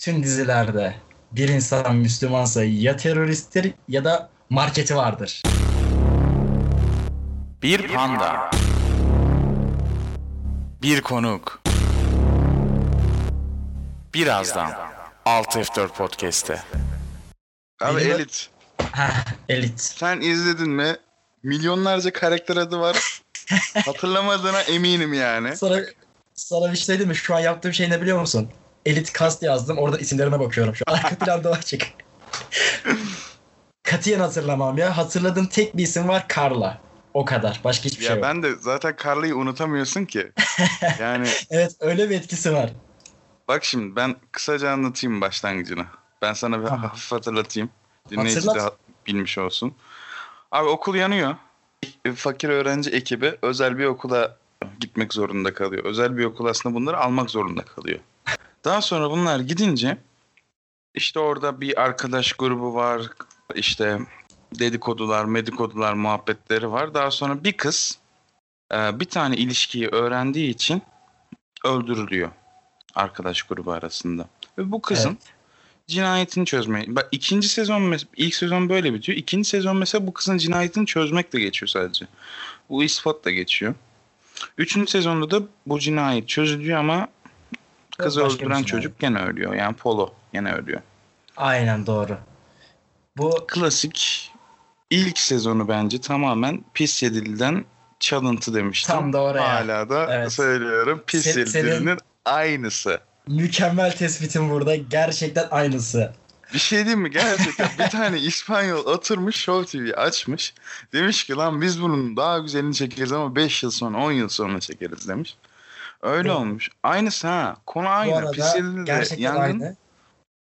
Tüm dizilerde bir insan Müslümansa ya teröristtir ya da marketi vardır. Bir panda. Bir konuk. Birazdan 6F4 Podcast'te. Abi Elit Heh, elit. sen izledin mi? Milyonlarca karakter adı var. Hatırlamadığına eminim yani. Sana, sana bir şey söyleyeyim mi? Şu an yaptığım şey ne biliyor musun? Elit cast yazdım. Orada isimlerine bakıyorum şu an. Arka planda açık. Katiyen hatırlamam ya. Hatırladığım tek bir isim var Carla. O kadar. Başka hiçbir şey Ya yok. ben de zaten Carla'yı unutamıyorsun ki. Yani Evet öyle bir etkisi var. bak şimdi ben kısaca anlatayım başlangıcını. Ben sana bir hafif hatırlatayım. Dinleyici de Hatırlat. ha- bilmiş olsun. Abi okul yanıyor. Fakir öğrenci ekibi özel bir okula gitmek zorunda kalıyor. Özel bir okul aslında bunları almak zorunda kalıyor. Daha sonra bunlar gidince işte orada bir arkadaş grubu var. İşte dedikodular, medikodular muhabbetleri var. Daha sonra bir kız e, bir tane ilişkiyi öğrendiği için öldürülüyor arkadaş grubu arasında. Ve bu kızın Evet. cinayetini çözmeye... Bak ikinci sezon ilk sezon böyle bitiyor. İkinci sezon mesela bu kızın cinayetini çözmekle geçiyor sadece. Bu ispatla geçiyor. Üçüncü sezonda da bu cinayet çözülüyor ama kızı Başka öldüren cinayet. çocuk gene ölüyor. Yani Polo gene ölüyor. Aynen doğru. Bu Klasik ilk sezonu bence tamamen Pis Yedili'den çalıntı demiştim. Tam da oraya. Hala da Evet. söylüyorum. Pis Se- Yedili'nin senin- aynısı. mükemmel tespitin burada. Gerçekten aynısı. Bir şey diyeyim mi? Gerçekten bir tane İspanyol oturmuş Show TV açmış. Demiş ki lan biz bunun daha güzelini çekeriz ama 5 yıl sonra 10 yıl sonra çekeriz demiş. Öyle Bu- olmuş. Aynısı ha. Konu aynı. arada Pisel'de de gerçekten yangın. aynı.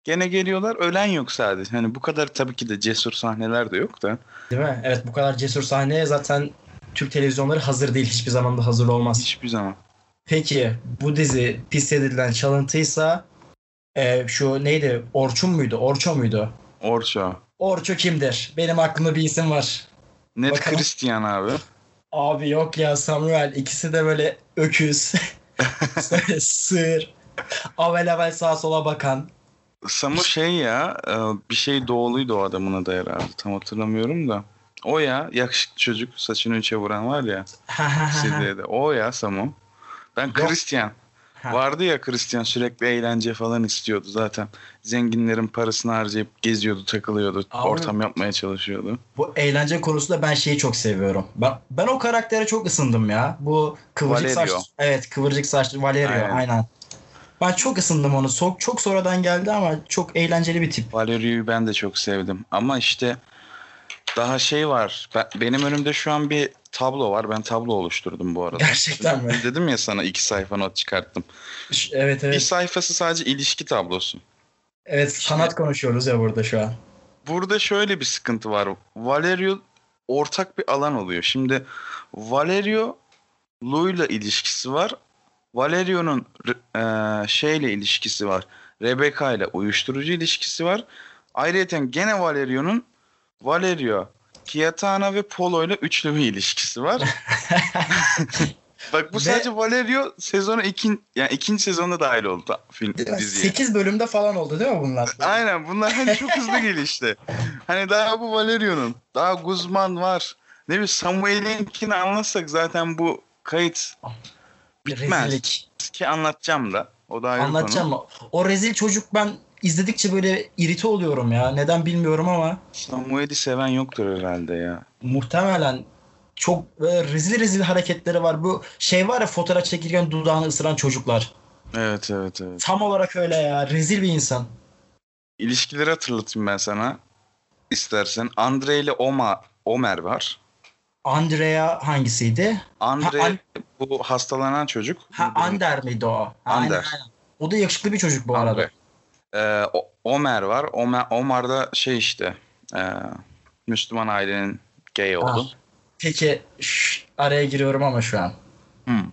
Gene geliyorlar ölen yok sadece. Hani bu kadar tabii ki de cesur sahneler de yok da. Değil mi? Evet bu kadar cesur sahneye zaten Türk televizyonları hazır değil. Hiçbir zaman da hazır olmaz. Hiçbir zaman. Peki bu dizi pis edilen çalıntıysa e, şu neydi? Orçun muydu? Orço muydu? Orço. Orço kimdir? Benim aklımda bir isim var. Net Bakalım. Christian abi. Abi yok ya Samuel. İkisi de böyle öküz. böyle sığır. Avel avel sağa sola bakan. Samu şey ya e, bir şey doğuluydu o adamın adı herhalde. Tam hatırlamıyorum da. O ya yakışıklı çocuk saçını üçe vuran var ya. CD'de. O ya Samu. Ben. Christian. Ha. Vardı ya Christian sürekli eğlence falan istiyordu zaten. Zenginlerin parasını harcayıp geziyordu, takılıyordu, Abi- ortam yapmaya çalışıyordu. Bu eğlence konusunda ben şeyi çok seviyorum. Ben, ben o karaktere çok ısındım ya. Bu kıvırcık Valerio. saçlı. Evet kıvırcık saçlı Valerio Aynen. aynen. Ben çok ısındım onu. Çok, çok sonradan geldi ama çok eğlenceli bir tip. Valerio'yu ben de çok sevdim. Ama işte daha şey var. Ben- benim önümde şu an bir tablo var. Ben tablo oluşturdum bu arada. Gerçekten mi? Dedim ya sana iki sayfa not çıkarttım. Ş- Evet Bir evet. sayfası sadece ilişki tablosu. Evet sanat konuşuyoruz ya burada şu an. Burada şöyle bir sıkıntı var. Valerio ortak bir alan oluyor. Şimdi Valerio Lou'yla ilişkisi var. Valerio'nun e, şeyle ilişkisi var. Rebecca ile uyuşturucu ilişkisi var. Ayrıca gene Valerio'nun Valerio, Kiatana ve Polo ile üçlü bir ilişkisi var. Bak bu Ve- sadece Valerio sezonu ikin, yani ikinci sezonda dahil oldu film diziye. 8 bölümde falan oldu değil mi bunlar? Aynen bunlar hani çok hızlı gelişti. Hani daha bu Valerio'nun, daha Guzman var. Ne bileyim Samuel'inkini anlatsak zaten bu kayıt bitmez. Rezillik. Ki anlatacağım da. O da ayrı Anlatacağım konu. mı? O rezil çocuk ben izledikçe böyle irite oluyorum ya. Neden bilmiyorum ama Samuel'i seven yoktur herhalde ya. muhtemelen çok böyle rezil rezil hareketleri var. Bu şey var ya fotoğraf çekirken dudağını ısıran çocuklar. Evet evet evet. Tam olarak öyle ya. Rezil bir insan. İlişkileri hatırlatayım ben sana. İstersen. Andre ile Oma, Omer var. Andrea hangisiydi? Andre Ha, An- bu hastalanan çocuk. Ha Ander miydi o? Ha, Ander. aynen, aynen. O da yakışıklı bir çocuk bu arada. Andre. Ee, O- Omer var. Omer, Omar da şey işte e, Müslüman ailenin gay oldu. Peki şş, araya giriyorum ama şu an. Hmm.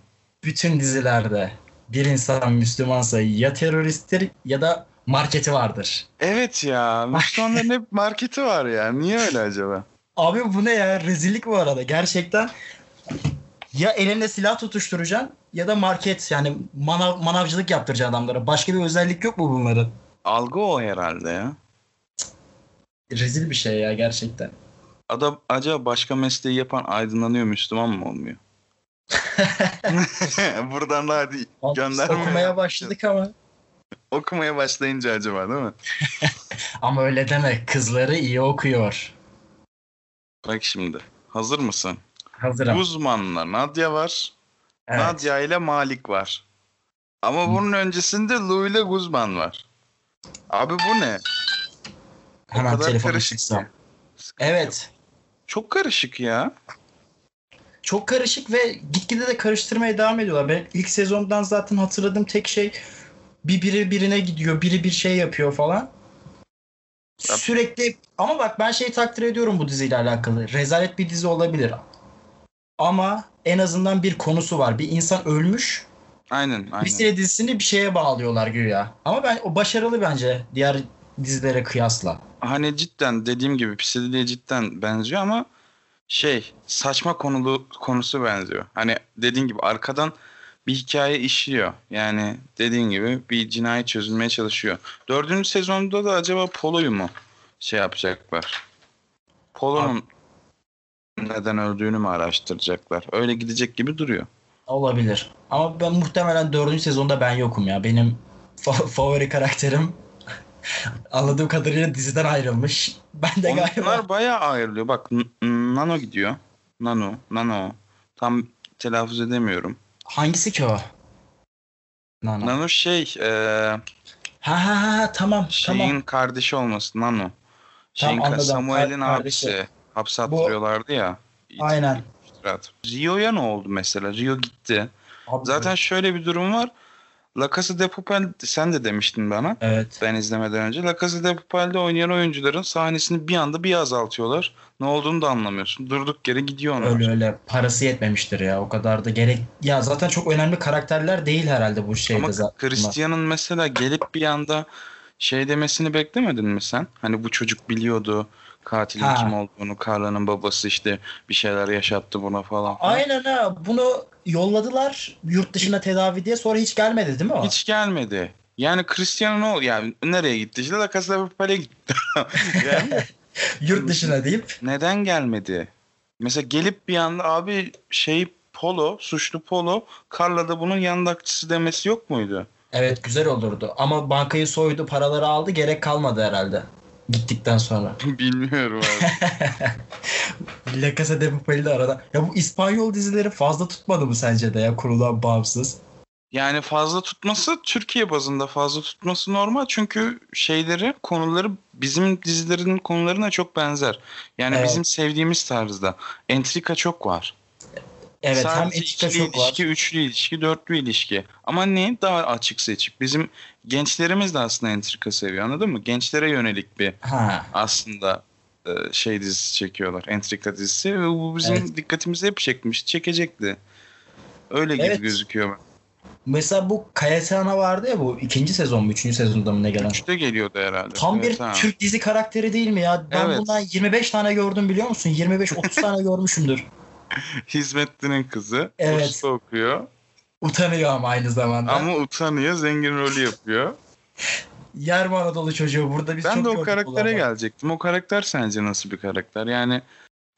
Bütün dizilerde bir insan Müslümansa ya teröristtir ya da marketi vardır. Evet ya. Müslümanların hep marketi var ya. Niye öyle acaba? Abi bu ne ya? Rezillik bu arada. Gerçekten ya elinde silah tutuşturacaksın ya da market yani manav, manavcılık yaptıracaksın adamlara. Başka bir özellik yok mu bunların? Algı o herhalde ya. Rezil bir şey ya gerçekten. Adam acaba başka mesleği yapan aydınlanıyor Müslüman mı olmuyor? Buradan da hadi Gönderme Okumaya ya. başladık ama. okumaya başlayınca acaba değil mi? Ama öyle deme. Kızları iyi okuyor. Bak şimdi. Hazır mısın? Hazırım. Uzmanlar Nadia var. Evet. Nadia ile Malik var. Ama bunun öncesinde Lou ile Guzman var. Abi bu ne? O Hemen telefonu çıksam. Evet. Çok karışık ya. Çok karışık ve gitgide de karıştırmaya devam ediyorlar. Ben ilk sezondan zaten hatırladığım tek şey bir biri birine gidiyor, biri bir şey yapıyor falan. Sürekli ama bak ben şeyi takdir ediyorum bu diziyle alakalı. Rezalet bir dizi olabilir. Ama en azından bir konusu var. Bir insan ölmüş. Aynen aynen. Misile dizisini bir şeye bağlıyorlar güya. Ama ben o başarılı bence diğer dizilere kıyasla. Hani cidden dediğim gibi Psidili'ye cidden benziyor ama şey saçma konulu konusu benziyor. Hani dediğin gibi arkadan bir hikaye işliyor. Yani dediğin gibi bir cinayet çözülmeye çalışıyor. Dördüncü sezonda da acaba Polo'yu mu şey yapacaklar? Polo'nun neden öldüğünü mü araştıracaklar? Öyle gidecek gibi duruyor. Olabilir. Ama ben muhtemelen dördüncü sezonda ben yokum ya. Benim fa- favori karakterim anladığım kadarıyla diziden ayrılmış. Ben de galiba Onlar bayağı ayrılıyor. Bak Nano gidiyor. Nano, Nano. Tam telaffuz edemiyorum. hangisi ki o? Nano. Nano şey, e, Ha ha ha tamam şeyin tamam. kardeşi olması Nano. Şeyin anladım. Samuel'in abisi. Hapse Bu- attırıyorlardı ya. Aynen. İtirat. Rio'ya ne oldu mesela? Rio gitti. Abi- Zaten şöyle bir durum var. La Casa de Papel sen de demiştin bana. evet. Ben izlemeden önce. La Casa de Papel'de oynayan oyuncuların sahnesini bir anda bir azaltıyorlar. Ne olduğunu da anlamıyorsun. Durduk yere gidiyor onlar. Öyle öyle parası yetmemiştir ya o kadar da gerek ya zaten çok önemli karakterler değil herhalde bu şeyde Ama zaten. Christian'ın mesela gelip bir anda şey demesini beklemedin mi sen? Hani bu çocuk biliyordu katilin Ha. kim olduğunu, Carla'nın babası işte bir şeyler yaşattı buna falan. Aynen ha bunu yolladılar yurt dışına tedavi diye sonra hiç gelmedi değil mi o? Hiç gelmedi. Yani Cristiano ne oldu? Yani nereye gitti? İşte La Casa de Papel'e gitti. yani Yurt dışına deyip neden gelmedi? Mesela gelip bir anda abi şey Polo, suçlu Polo, Carla da bunun yandakçısı demesi yok muydu? Evet güzel olurdu. Ama bankayı soydu, paraları aldı, gerek kalmadı herhalde. Gittikten sonra. Bilmiyorum abi. La Casa de Papel'de arada. Ya bu İspanyol dizileri fazla tutmadı mı sence de ya kurulan bağımsız? Yani fazla tutması Türkiye bazında fazla tutması normal çünkü şeyleri konuları bizim dizilerin konularına çok benzer. Yani Evet. bizim sevdiğimiz tarzda. Entrika çok var. Evet hem Sadece etika ikili çok var. ilişki, üçlü ilişki, dörtlü ilişki. Ama ne? Daha açık seçik. Bizim gençlerimiz de aslında entrika seviyor anladın mı? Gençlere yönelik bir Ha. aslında e, şey dizisi çekiyorlar. Entrika dizisi ve bu bizim Evet. dikkatimizi hep çekmiş. Çekecekti. Öyle gibi Evet. gözüküyor. Mesela bu Cayetana vardı ya bu ikinci sezon mu üçüncü sezonda mı ne gelen? Üçte geliyordu herhalde. Tam bir Evet, ha. Türk dizi karakteri değil mi ya? Ben Evet. bundan 25 tane gördüm biliyor musun? 25-30 tane görmüşümdür. Hizmetlinin kızı. Evet. Usta okuyor. Utanıyor ama aynı zamanda. Ama utanıyor. Zengin rolü yapıyor. Yer mi Anadolu çocuğu? Burada biz ben çok de o karaktere bunlardan. gelecektim. O karakter sence nasıl bir karakter? Yani Ya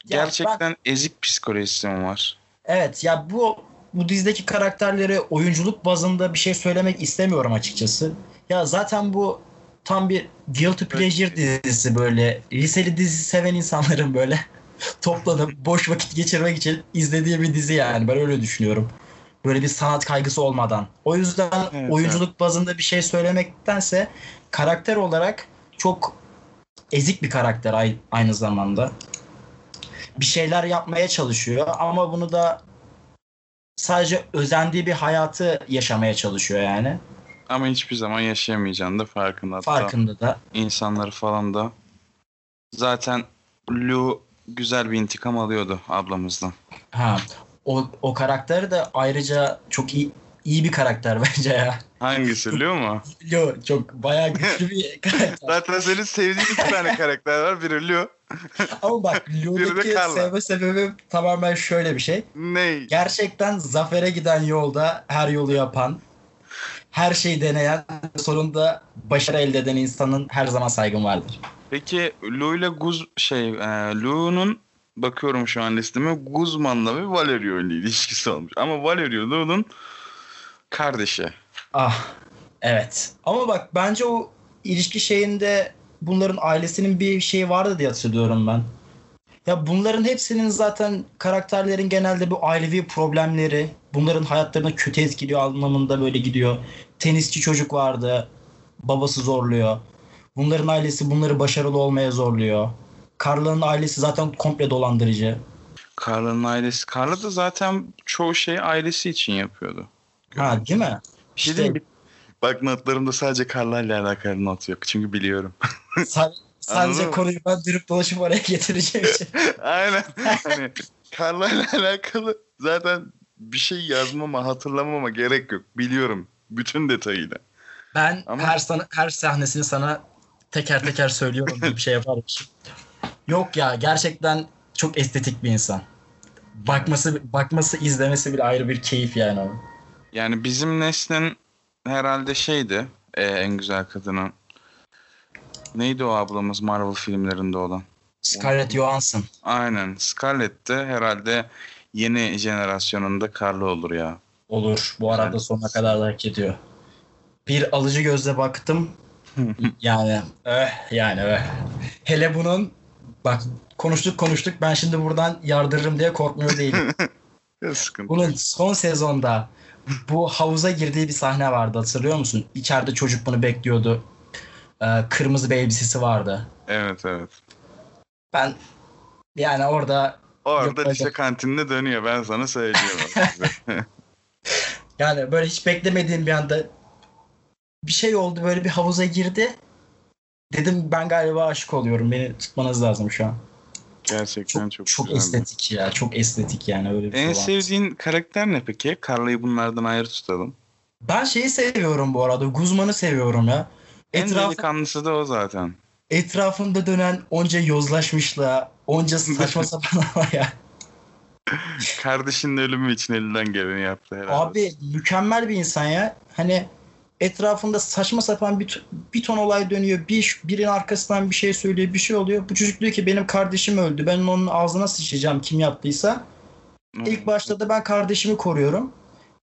gerçekten ezik psikolojisi mi var? Evet ya bu bu dizideki karakterleri oyunculuk bazında bir şey söylemek istemiyorum açıkçası. Ya zaten bu tam bir guilty pleasure dizisi böyle. Liseli dizi seven insanların böyle toplanıp boş vakit geçirmek için izlediği bir dizi yani. Ben öyle düşünüyorum. Böyle bir sanat kaygısı olmadan. O yüzden Evet, oyunculuk bazında bir şey söylemektense karakter olarak çok ezik bir karakter ay- aynı zamanda. Bir şeyler yapmaya çalışıyor ama bunu da sadece özendiği bir hayatı yaşamaya çalışıyor yani. Ama hiçbir zaman yaşayamayacağını da farkında. Farkında da. insanları falan da. Zaten Lu güzel bir intikam alıyordu ablamızdan. Ha. O, o karakteri de ayrıca çok iyi iyi bir karakter bence ya. Hangisi Lu mu? Yo çok bayağı güçlü bir karakter. Zaten senin sevdiğin iki tane karakter var. Biri Lu. Ama bak Carla. sevme sebebim tamamen şöyle bir şey. Ne? Gerçekten zafere giden yolda her yolu yapan her şeyi deneyen sonunda başarı elde eden insanın her zaman saygım vardır. Peki Lou ile Guz şey e, Lou'nun bakıyorum şu an listeme Guzman'la ve Valerio ile ilişkisi olmuş. Ama Valerio Lou'nun kardeşi. Ah evet. Ama bak bence o ilişki şeyinde bunların ailesinin bir şeyi vardı diye hatırlıyorum ben. Ya bunların hepsinin zaten karakterlerin genelde bu ailevi problemleri bunların hayatlarını kötü etkiliyor anlamında böyle gidiyor. Tenisçi çocuk vardı. Babası zorluyor. Bunların ailesi bunları başarılı olmaya zorluyor. Carla'nın ailesi zaten komple dolandırıcı. Carla'nın ailesi. Carla da zaten çoğu şeyi ailesi için yapıyordu. Ha değil mi? Şey İşte? Bak notlarımda sadece Carla ile alakalı not yok. Çünkü biliyorum. sa- sadece Mı? konuyu ben dürüp dolaşıp oraya getireceğim için. Aynen. Hani Carla ile alakalı zaten bir şey yazmama, hatırlamama gerek yok. Biliyorum. Bütün detayıyla. Ben Ama- her sana, her sahnesini sana teker teker söylüyorum gibi bir şey yaparmışım. Yok ya gerçekten çok estetik bir insan. Bakması bakması izlemesi bile ayrı bir keyif yani o. Yani bizim neslin herhalde şeydi e, en güzel kadının. Neydi o ablamız Marvel filmlerinde olan? Scarlett Johansson. Aynen. Scarlett de herhalde yeni jenerasyonunda Carla olur ya. Olur. Bu arada sonuna kadar da hak ediyor. Bir alıcı gözle baktım. yani öh yani öh. Hele bunun bak konuştuk konuştuk ben şimdi buradan yardırırım diye korkmuyor değilim. Bunun son sezonda bu havuza girdiği bir sahne vardı hatırlıyor musun? İçeride çocuk bunu bekliyordu. Ee, kırmızı bir elbisesi vardı. Evet evet. Ben yani orada Orada Yok, lise öyle. kantininde dönüyor ben sana söylüyorum. yani böyle hiç beklemediğim bir anda bir şey oldu böyle bir havuza girdi. Dedim ben galiba aşık oluyorum. Beni tutmanız lazım şu an. Gerçekten Çok çok, çok, güzeldi. estetik ya. Çok estetik yani öyle bir En şey var. sevdiğin karakter ne peki? Carla'yı bunlardan ayrı tutalım. Ben şeyi seviyorum bu arada. Guzman'ı seviyorum ya. En Etraf, delikanlısı da o zaten. etrafında dönen onca yozlaşmışla, onca saçma sapan ya. Kardeşinin ölümü için elinden geleni yaptı herhalde. Abi mükemmel bir insan ya. Hani etrafında saçma sapan bir, bir ton olay dönüyor. Bir birinin arkasından bir şey söylüyor, bir şey oluyor. Bu çocuk diyor ki benim kardeşim öldü. Ben onun ağzına sıçacağım kim yaptıysa. İlk başta da ben kardeşimi koruyorum.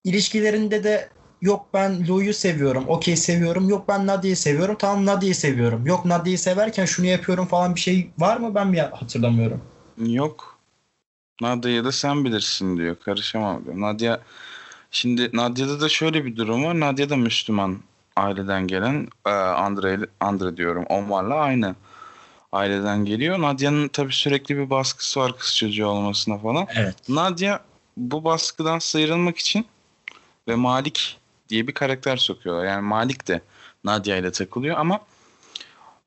İlişkilerinde de yok ben Lou'yu seviyorum. Okey seviyorum. Yok ben Nadia'yı seviyorum. Tamam Nadia'yı seviyorum. Yok Nadia'yı severken şunu yapıyorum falan bir şey var mı? Ben mi hatırlamıyorum. Yok. Nadia'ya da sen bilirsin diyor. Karışamam diyor. Nadia şimdi Nadia'da da şöyle bir durum var. Nadia da Müslüman aileden gelen e, Andre, Andre diyorum. Omar'la aynı aileden geliyor. Nadia'nın tabii sürekli bir baskısı var kız çocuğu olmasına falan. Evet. Nadia bu baskıdan sıyrılmak için ve Malik diye bir karakter sokuyorlar. Yani Malik de Nadia ile takılıyor ama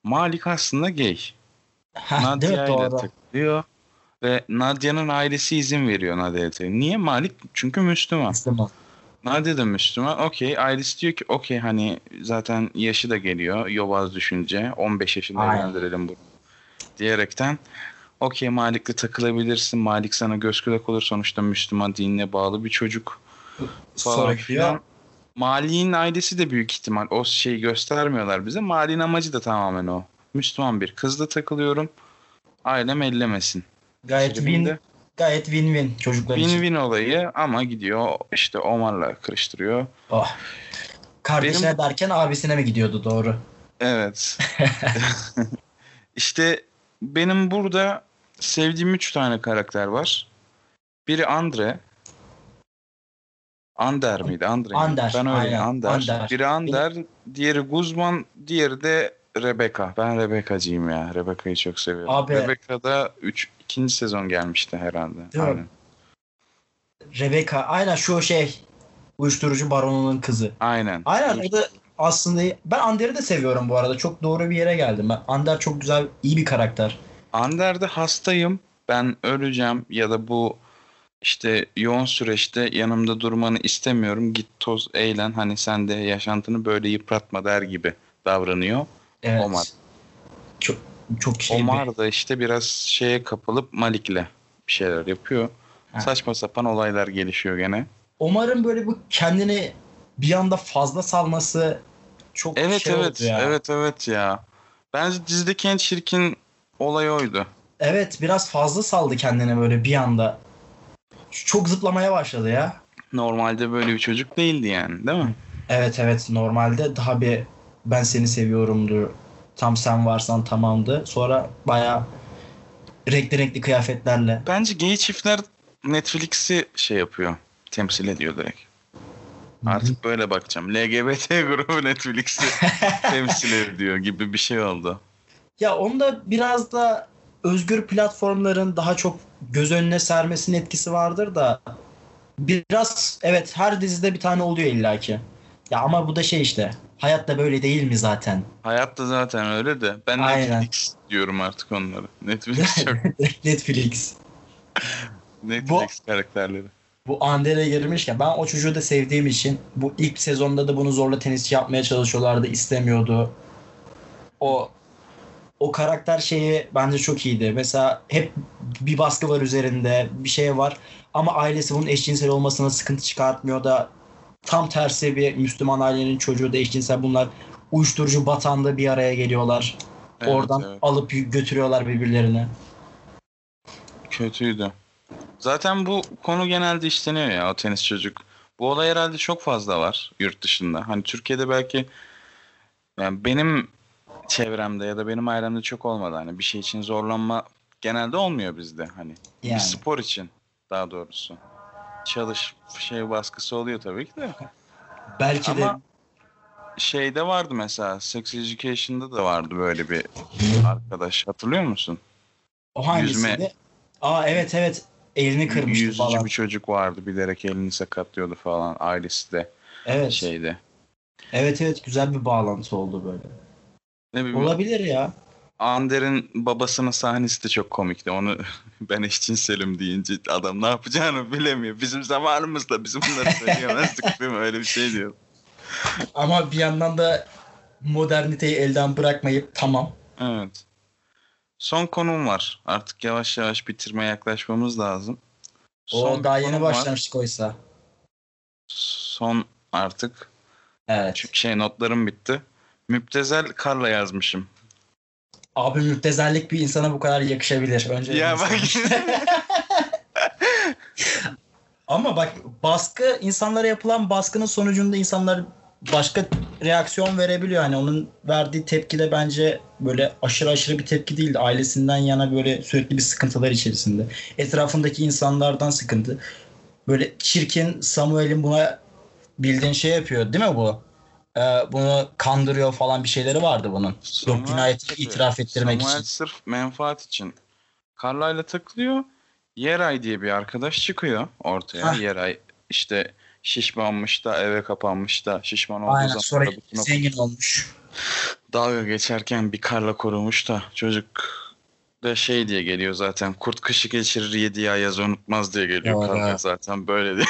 Malik aslında gay. Ha? Nadia ile Doğru. takılıyor ve Nadia'nın ailesi izin veriyor Nadia'ya. Niye Malik? Çünkü Müslüman. Müslüman. Nadia da Müslüman. Okey. Ailesi diyor ki okey hani zaten yaşı da geliyor. Yobaz düşünce. 15 yaşında Aynen. evlendirelim bunu. Diyerekten okey Malik'le takılabilirsin. Malik sana göz kulak olur. Sonuçta Müslüman dinine bağlı bir çocuk falan Sonra filan. Mali'nin ailesi de büyük ihtimal o şeyi göstermiyorlar bize. Mali'nin amacı da tamamen o. Müslüman bir kızla takılıyorum. Ailem ellemesin. Gayet win, Tribinde gayet win-win çocuklar için. Win-win olayı ama gidiyor işte Omar'la karıştırıyor. Oh. Kardeşine Benim- derken abisine mi gidiyordu doğru? Evet. işte benim burada sevdiğim üç tane karakter var. Biri Andre. Ander miydi? Andre? Ander, Ben öyle aynen, Ander. Ander. Biri Ander, diğeri Guzman, diğeri de Rebecca. Ben Rebecca'cıyım ya. Rebecca'yı çok seviyorum. Abi- Rebecca da 3 ikinci sezon gelmişti herhalde. Değil mi? Aynen. Rebecca aynen şu şey uyuşturucu baronunun kızı. Aynen. Aynen o da aslında ben Ander'i de seviyorum bu arada. Çok doğru bir yere geldim. Ben Ander çok güzel, iyi bir karakter. Ander'de hastayım. Ben öleceğim ya da bu işte yoğun süreçte yanımda durmanı istemiyorum. Git toz eğlen hani sen de yaşantını böyle yıpratma der gibi davranıyor. Evet. Omar. Çok çok şey bir- Omar da işte biraz şeye kapılıp Malik'le bir şeyler yapıyor. Ha. Saçma sapan olaylar gelişiyor gene. Omar'ın böyle bu kendini bir anda fazla salması çok Evet şey evet oldu ya. evet evet ya. Bence dizideki en çirkin olay oydu. Evet biraz fazla saldı kendine böyle bir anda. Çok zıplamaya başladı ya. Normalde böyle bir çocuk değildi yani değil mi? Evet evet normalde daha bir ben seni seviyorumdur. Tam sen varsan tamamdı. Sonra bayağı renkli renkli kıyafetlerle. Bence gay çiftler Netflix'i şey yapıyor. Temsil ediyor direkt. Artık böyle bakacağım. LGBT grubu Netflix'i temsil ediyor gibi bir şey oldu. Ya onda biraz da özgür platformların daha çok göz önüne sermesinin etkisi vardır da biraz evet her dizide bir tane oluyor illaki. Ya ama bu da şey işte hayatta böyle değil mi zaten? Hayat da zaten öyle de. Ben Aynen. Netflix diyorum artık onları. Netflix çok. Netflix. Netflix karakterleri. Bu Ander'e girmişken ben o çocuğu da sevdiğim için bu ilk sezonda da bunu zorla tenisçi yapmaya çalışıyorlardı istemiyordu. O o karakter şeyi bence çok iyiydi. Mesela hep bir baskı var üzerinde, bir şey var ama ailesi bunun eşcinsel olmasına sıkıntı çıkartmıyor da tam tersi bir Müslüman ailenin çocuğu da eşcinsel bunlar uyuşturucu batanda bir araya geliyorlar. Evet, Oradan evet. alıp götürüyorlar birbirlerine. Kötüydü. Zaten bu konu genelde işleniyor ya o tenis çocuk. Bu olay herhalde çok fazla var yurt dışında. Hani Türkiye'de belki yani benim çevremde ya da benim ailemde çok olmadı. Hani bir şey için zorlanma genelde olmuyor bizde hani. Bir Yani. spor için daha doğrusu. Çalış şey baskısı oluyor tabii ki de. Belki de Ama şeyde vardı mesela Sex Education'da da vardı böyle bir arkadaş. Hatırlıyor musun? o hangisiydi? yüzme- Aa evet evet elini kırmıştı Yüzücü falan. bir çocuk vardı bilerek elini sakatlıyordu falan ailesi de Evet. şeyde. Evet evet güzel bir bağlantı oldu böyle. Ne bileyim Olabilir ya. Ander'in babasının sahnesi de çok komikti. Onu ben eşcinselim deyince adam ne yapacağını bilemiyor. Bizim zamanımızda bizim bunları söyleyemezdik değil mi? Öyle bir şey diyor. Ama bir yandan da moderniteyi elden bırakmayıp tamam. Evet. Son konum var. Artık yavaş yavaş bitirmeye yaklaşmamız lazım. O Son daha yeni konum var. başlamıştık oysa. Son artık. Evet. Çünkü şey notlarım bitti. Müptezel Karla yazmışım. Abi müptezellik bir insana bu kadar yakışabilir. Önce Ya bak. Ama bak baskı insanlara yapılan baskının sonucunda insanlar başka reaksiyon verebiliyor. Hani onun verdiği tepki de bence böyle aşırı aşırı bir tepki değildi. Ailesinden yana böyle sürekli bir sıkıntılar içerisinde. Etrafındaki insanlardan sıkıntı. Böyle çirkin Samuel'in buna bildiğin şey yapıyor değil mi bu? Ee, bunu kandırıyor falan bir şeyleri vardı bunun. Yok cinayeti tabii. itiraf ettirmek Samuel için. sırf menfaat için. Carla'yla takılıyor. Yeray diye bir arkadaş çıkıyor ortaya. Hah. Yeray işte şişmanmış da eve kapanmış da şişman olduğu Aynen zaman sonra da bütün zengin olmuş. dalga geçerken bir karla korumuş da çocuk da şey diye geliyor zaten kurt kışı geçirir yedi ay yaz unutmaz diye geliyor Doğru. karla zaten böyle diyor.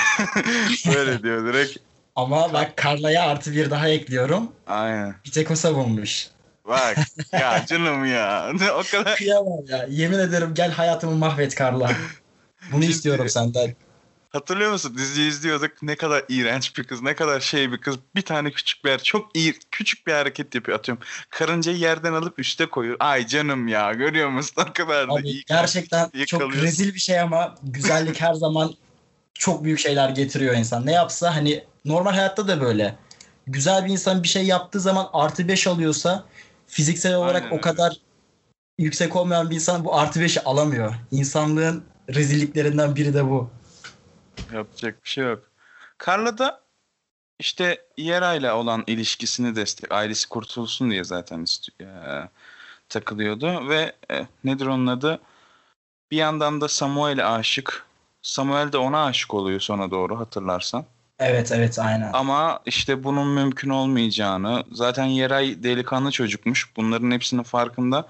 böyle diyor direkt. Ama bak Carla'ya artı bir daha ekliyorum. Aynen. Bir tek o savunmuş. Bak ya canım ya. o kadar Kıyamam ya. Yemin ederim gel hayatımı mahvet Carla. Bunu Ciddi. istiyorum senden. Hatırlıyor musun? Diziyi izliyorduk. Ne kadar iğrenç bir kız, ne kadar şey bir kız. Bir tane küçük bir çok iyi, küçük bir hareket yapıyor. Atıyorum. Karıncayı yerden alıp üste koyuyor. Ay canım ya, görüyor musun? O kadar da Abi iyi. gerçekten çok rezil bir şey ama güzellik her zaman çok büyük şeyler getiriyor insan. Ne yapsa hani normal hayatta da böyle. Güzel bir insan bir şey yaptığı zaman artı 5 alıyorsa fiziksel olarak Aynen o kadar yüksek olmayan bir insan bu artı 5'i alamıyor. İnsanlığın rezilliklerinden biri de bu. Yapacak bir şey yok. Carla da işte Yera'yla olan ilişkisini destek, ailesi kurtulsun diye zaten e, takılıyordu ve e, nedir onun adı? Bir yandan da Samuel'e aşık. Samuel de ona aşık oluyor sona doğru hatırlarsan. Evet evet aynen. Ama işte bunun mümkün olmayacağını, zaten Yeray delikanlı çocukmuş. Bunların hepsinin farkında.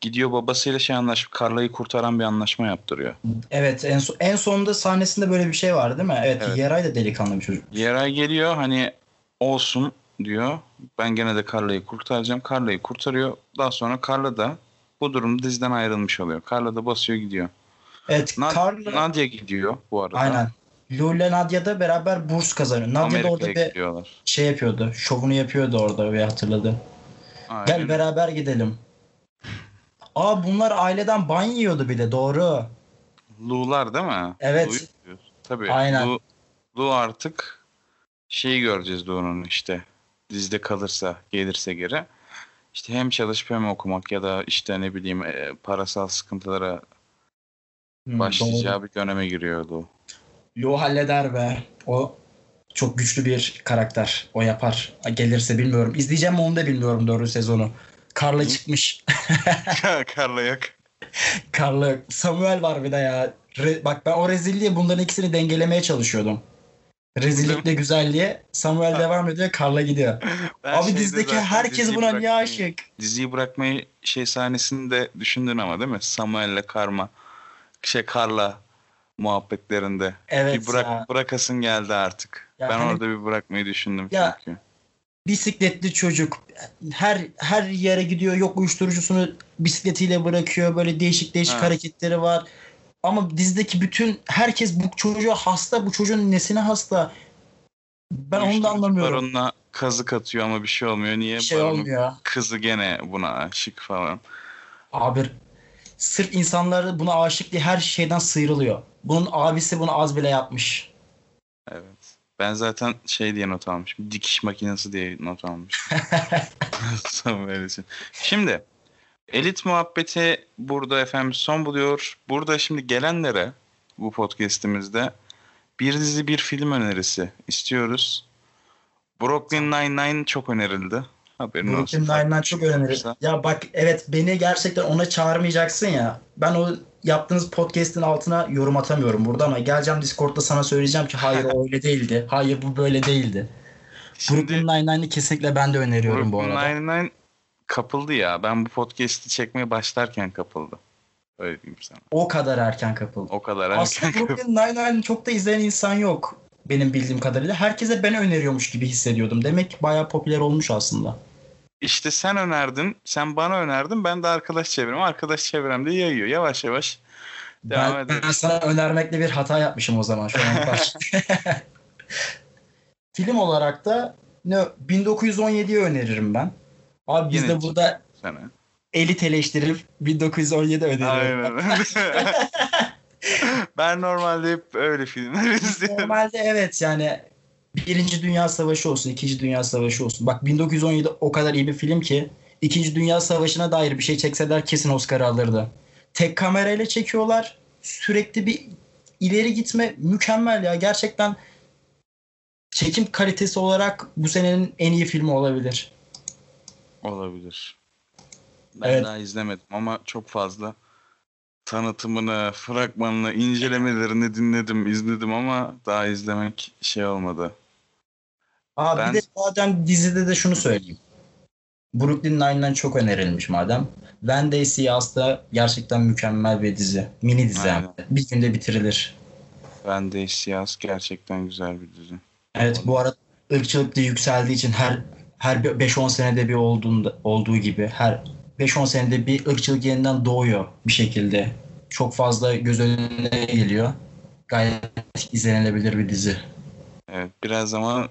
Gidiyor babasıyla şey anlaşıp Carla'yı kurtaran bir anlaşma yaptırıyor. Evet en, son, en sonunda sahnesinde böyle bir şey var değil mi? Evet, Evet. Yeray da delikanlı bir çocuk. Yeray geliyor hani olsun diyor. Ben gene de Carla'yı kurtaracağım. Carla'yı kurtarıyor. Daha sonra Carla da bu durumda diziden ayrılmış oluyor. Carla da basıyor gidiyor. Evet Nad- Carla Nadia gidiyor bu arada. aynen. Lou ile Nadia da beraber burs kazanıyor. Nadia da orada bir gidiyorlar. şey yapıyordu. Şovunu yapıyordu orada ve hatırladım. Aynen. Gel beraber gidelim. Aa bunlar aileden ban yiyordu bir de doğru. Lu'lar değil mi? Evet. Lu'yu. Tabii. Aynen. Lu, Lu artık şeyi göreceğiz Lu'nun işte. Dizide kalırsa, gelirse geri. İşte hem çalışıp hem okumak ya da işte ne bileyim e, parasal sıkıntılara Hmm, başlayacağı bir döneme giriyor Lu. doğru. Lou halleder be. O çok güçlü bir karakter. O yapar. Gelirse bilmiyorum. İzleyeceğim mi onu da bilmiyorum doğru sezonu. Karla çıkmış. Karla yak. Karla. Samuel var bir de ya. Re- bak ben o rezilliği bunların ikisini dengelemeye çalışıyordum. Rezillikle güzelliğe Samuel devam ediyor, Karla gidiyor. Ben Abi zaten herkes buna niye aşık? Diziyi bırakmayı şey sahnesini de düşündün ama değil mi? Samuel'le Karma. Şey Karla muhabbetlerinde. Evet bir bırak, ya. bırakasın geldi artık. Ya ben hani- orada bir bırakmayı düşündüm Ya- çünkü. bisikletli çocuk her her yere gidiyor yok uyuşturucusunu bisikletiyle bırakıyor böyle değişik değişik Ha. hareketleri var ama dizideki bütün herkes bu çocuğa hasta bu çocuğun nesine hasta ben onu da anlamıyorum Baronuna kazık atıyor ama bir şey olmuyor. Niye? bir şey Baronun olmuyor kızı gene buna aşık falan. abi sırf insanlar buna aşık diye her şeyden sıyrılıyor bunun abisi bunu az bile yapmış Evet. Ben zaten şey diye not almışım. Dikiş makinesi diye not almışım. Samuel için. Şimdi elit muhabbeti burada efendim son buluyor. Burada şimdi gelenlere bu podcast'imizde bir dizi bir film önerisi istiyoruz. Brooklyn Nine-Nine çok önerildi. Haberin Brooklyn olsun. Nine-Nine çok önemli. Yoksa- Ya bak evet beni gerçekten ona çağırmayacaksın ya. Ben o yaptığınız podcast'in altına yorum atamıyorum burada ama geleceğim Discord'da sana söyleyeceğim ki hayır o öyle değildi. Hayır bu böyle değildi. Şimdi Brooklyn Nine-Nine'i kesinlikle ben de öneriyorum bu Brooklyn arada. Nine-Nine kapıldı ya. Ben bu podcast'i çekmeye başlarken kapıldı. Öyle diyeyim sana. O kadar erken kapıldı. O kadar Aslında erken kapıldı. Brooklyn Nine-Nine'i çok da izleyen insan yok. Benim bildiğim kadarıyla. Herkese ben öneriyormuş gibi hissediyordum. Demek ki bayağı popüler olmuş aslında. İşte sen önerdin, sen bana önerdin, ben de arkadaş çevrem, arkadaş çevremde yayıyor. Yavaş yavaş devam Ben, edelim. ben sana önermekle bir hata yapmışım o zaman şu an. Film olarak da ne 1917'yi öneririm ben. Abi biz Yine de burada Sana. elit eleştirip 1917 öneriyorum. ben. Aynen. ben normalde hep öyle filmler izliyorum. Normalde evet yani Birinci Dünya Savaşı olsun, İkinci Dünya Savaşı olsun. Bak 1917 o kadar iyi bir film ki İkinci Dünya Savaşı'na dair bir şey çekseler kesin Oscar alırdı. Tek kamerayla çekiyorlar. Sürekli bir ileri gitme mükemmel ya. Gerçekten çekim kalitesi olarak bu senenin en iyi filmi olabilir. Olabilir. Ben Evet. daha izlemedim ama çok fazla tanıtımını, fragmanını, incelemelerini dinledim, izledim ama daha izlemek şey olmadı. Aa, Ben- Bir de madem dizide de şunu söyleyeyim. Brooklyn Nine-Nine çok önerilmiş madem. Wednesday Siyas da gerçekten mükemmel bir dizi. Mini dizi hem de. Bir günde bitirilir. De Siyas gerçekten güzel bir dizi. Evet bu arada ırkçılık da yükseldiği için her her 5-10 senede bir olduğunda, olduğu gibi her 5-10 senede bir ırkçılık yeniden doğuyor bir şekilde. Çok fazla göz önüne geliyor. Gayet izlenilebilir bir dizi. Evet biraz ama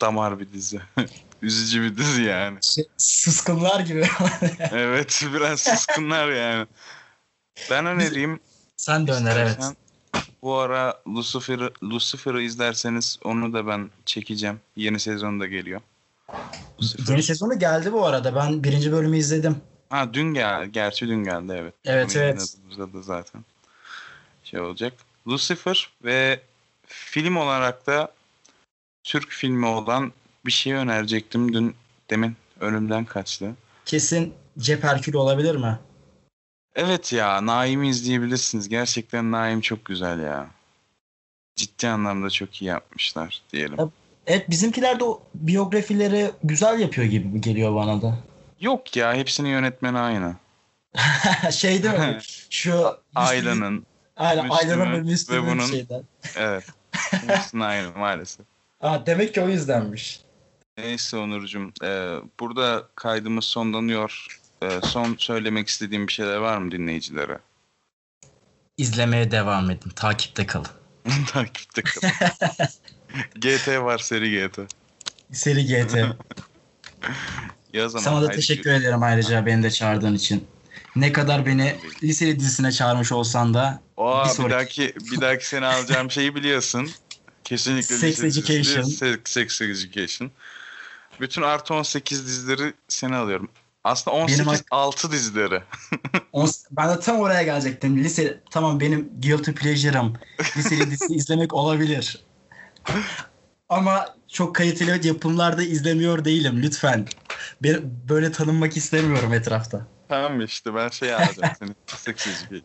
damar bir dizi. Üzücü bir dizi yani. Şey, Sıskınlar gibi. Evet biraz sıskınlar yani. Ben önereyim. Sen de öner evet. Bu ara Lucifer'ı Lucifer'ı izlerseniz onu da ben çekeceğim. Yeni sezon da geliyor. Lucifer. Yeni sezonu geldi bu arada. Ben birinci bölümü izledim. Ha dün gel, gerçi dün geldi evet. Evet, Onu evet. da zaten şey olacak. Lucifer ve film olarak da Türk filmi olan bir şey önerecektim dün demin önümden kaçtı. Kesin Cep Herkül olabilir mi? Evet ya Naim'i izleyebilirsiniz. Gerçekten Naim çok güzel ya. Ciddi anlamda çok iyi yapmışlar diyelim. Evet. Bizimkiler de biyografileri güzel yapıyor gibi geliyor bana da. Yok ya hepsinin yönetmeni aynı. şey değil mi? Şu Ayla'nın. Aynen Ayla'nın ve Müslüm'ün bunun- şeyden. Evet. Hepsinin aynı maalesef. Aa, demek ki o yüzdenmiş. Neyse Onurcuğum. e, burada kaydımız sonlanıyor. E, son söylemek istediğim bir şeyler var mı dinleyicilere? İzlemeye devam edin. Takipte kalın. Takipte kalın. GT var seri GT. Seri GT. Ya zaman Sana da teşekkür ederim ayrıca beni de çağırdığın için. Ne kadar beni liseli dizisine çağırmış olsan da Aa, Bir bir, sonraki- dahaki bir dahaki seni alacağım şeyi biliyorsun. Kesinlikle Sex Education. Sex, sex Education. Bütün artı 18 dizileri seni alıyorum. Aslında 18 Benim ak- 6 dizileri. On- ben de tam oraya gelecektim. Lise tamam benim guilty pleasure'ım. Liseli dizi izlemek olabilir. Ama çok kaliteli yapımlarda izlemiyor değilim lütfen. Böyle tanınmak istemiyorum etrafta. tamam işte ben şey alacağım seni. Sex Education.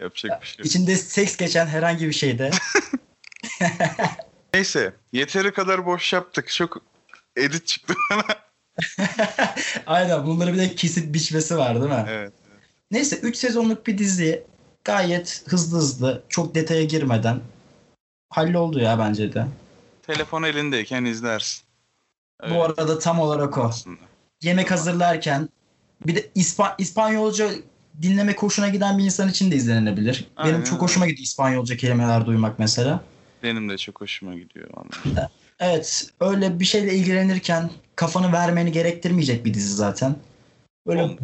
Yapacak bir şey yok. İçinde seks geçen herhangi bir şeyde. Neyse yeteri kadar boş yaptık. Çok edit çıktı bana. Aynen bunları bir de kesip biçmesi var değil mi? evet. Neyse 3 sezonluk bir dizi gayet hızlı hızlı çok detaya girmeden halloldu ya bence de. Telefon elindeyken izlersin. Öyle Bu arada tam olarak o. aslında. Yemek hazırlarken bir de İspa- İspanyolca dinlemek hoşuna giden bir insan için de izlenebilir. Aynen Benim çok hoşuma gidiyor İspanyolca kelimeler duymak mesela. Benim de çok hoşuma gidiyor vallahi. Evet öyle bir şeyle ilgilenirken kafanı vermeni gerektirmeyecek bir dizi zaten. Böyle Oğlum.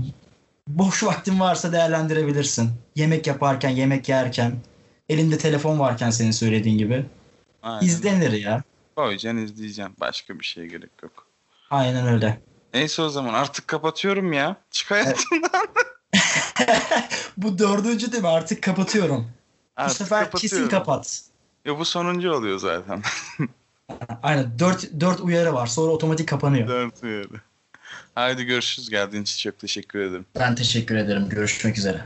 boş vaktin varsa değerlendirebilirsin. Yemek yaparken, yemek yerken, elinde telefon varken senin söylediğin gibi. Aynen. İzlenir ya. Koyacaksın izleyeceğim. Başka bir şeye gerek yok. Aynen öyle. Neyse o zaman artık kapatıyorum ya. Çık hayatımdan. Bu dördüncü değil mi? Artık kapatıyorum. Bu Artık sefer kesin kapat. Ya bu sonuncu oluyor zaten. Aynen. Dört, dört uyarı var. Sonra otomatik kapanıyor. Dört uyarı. Haydi görüşürüz. Geldiğin için çok teşekkür ederim. Ben teşekkür ederim. Görüşmek üzere.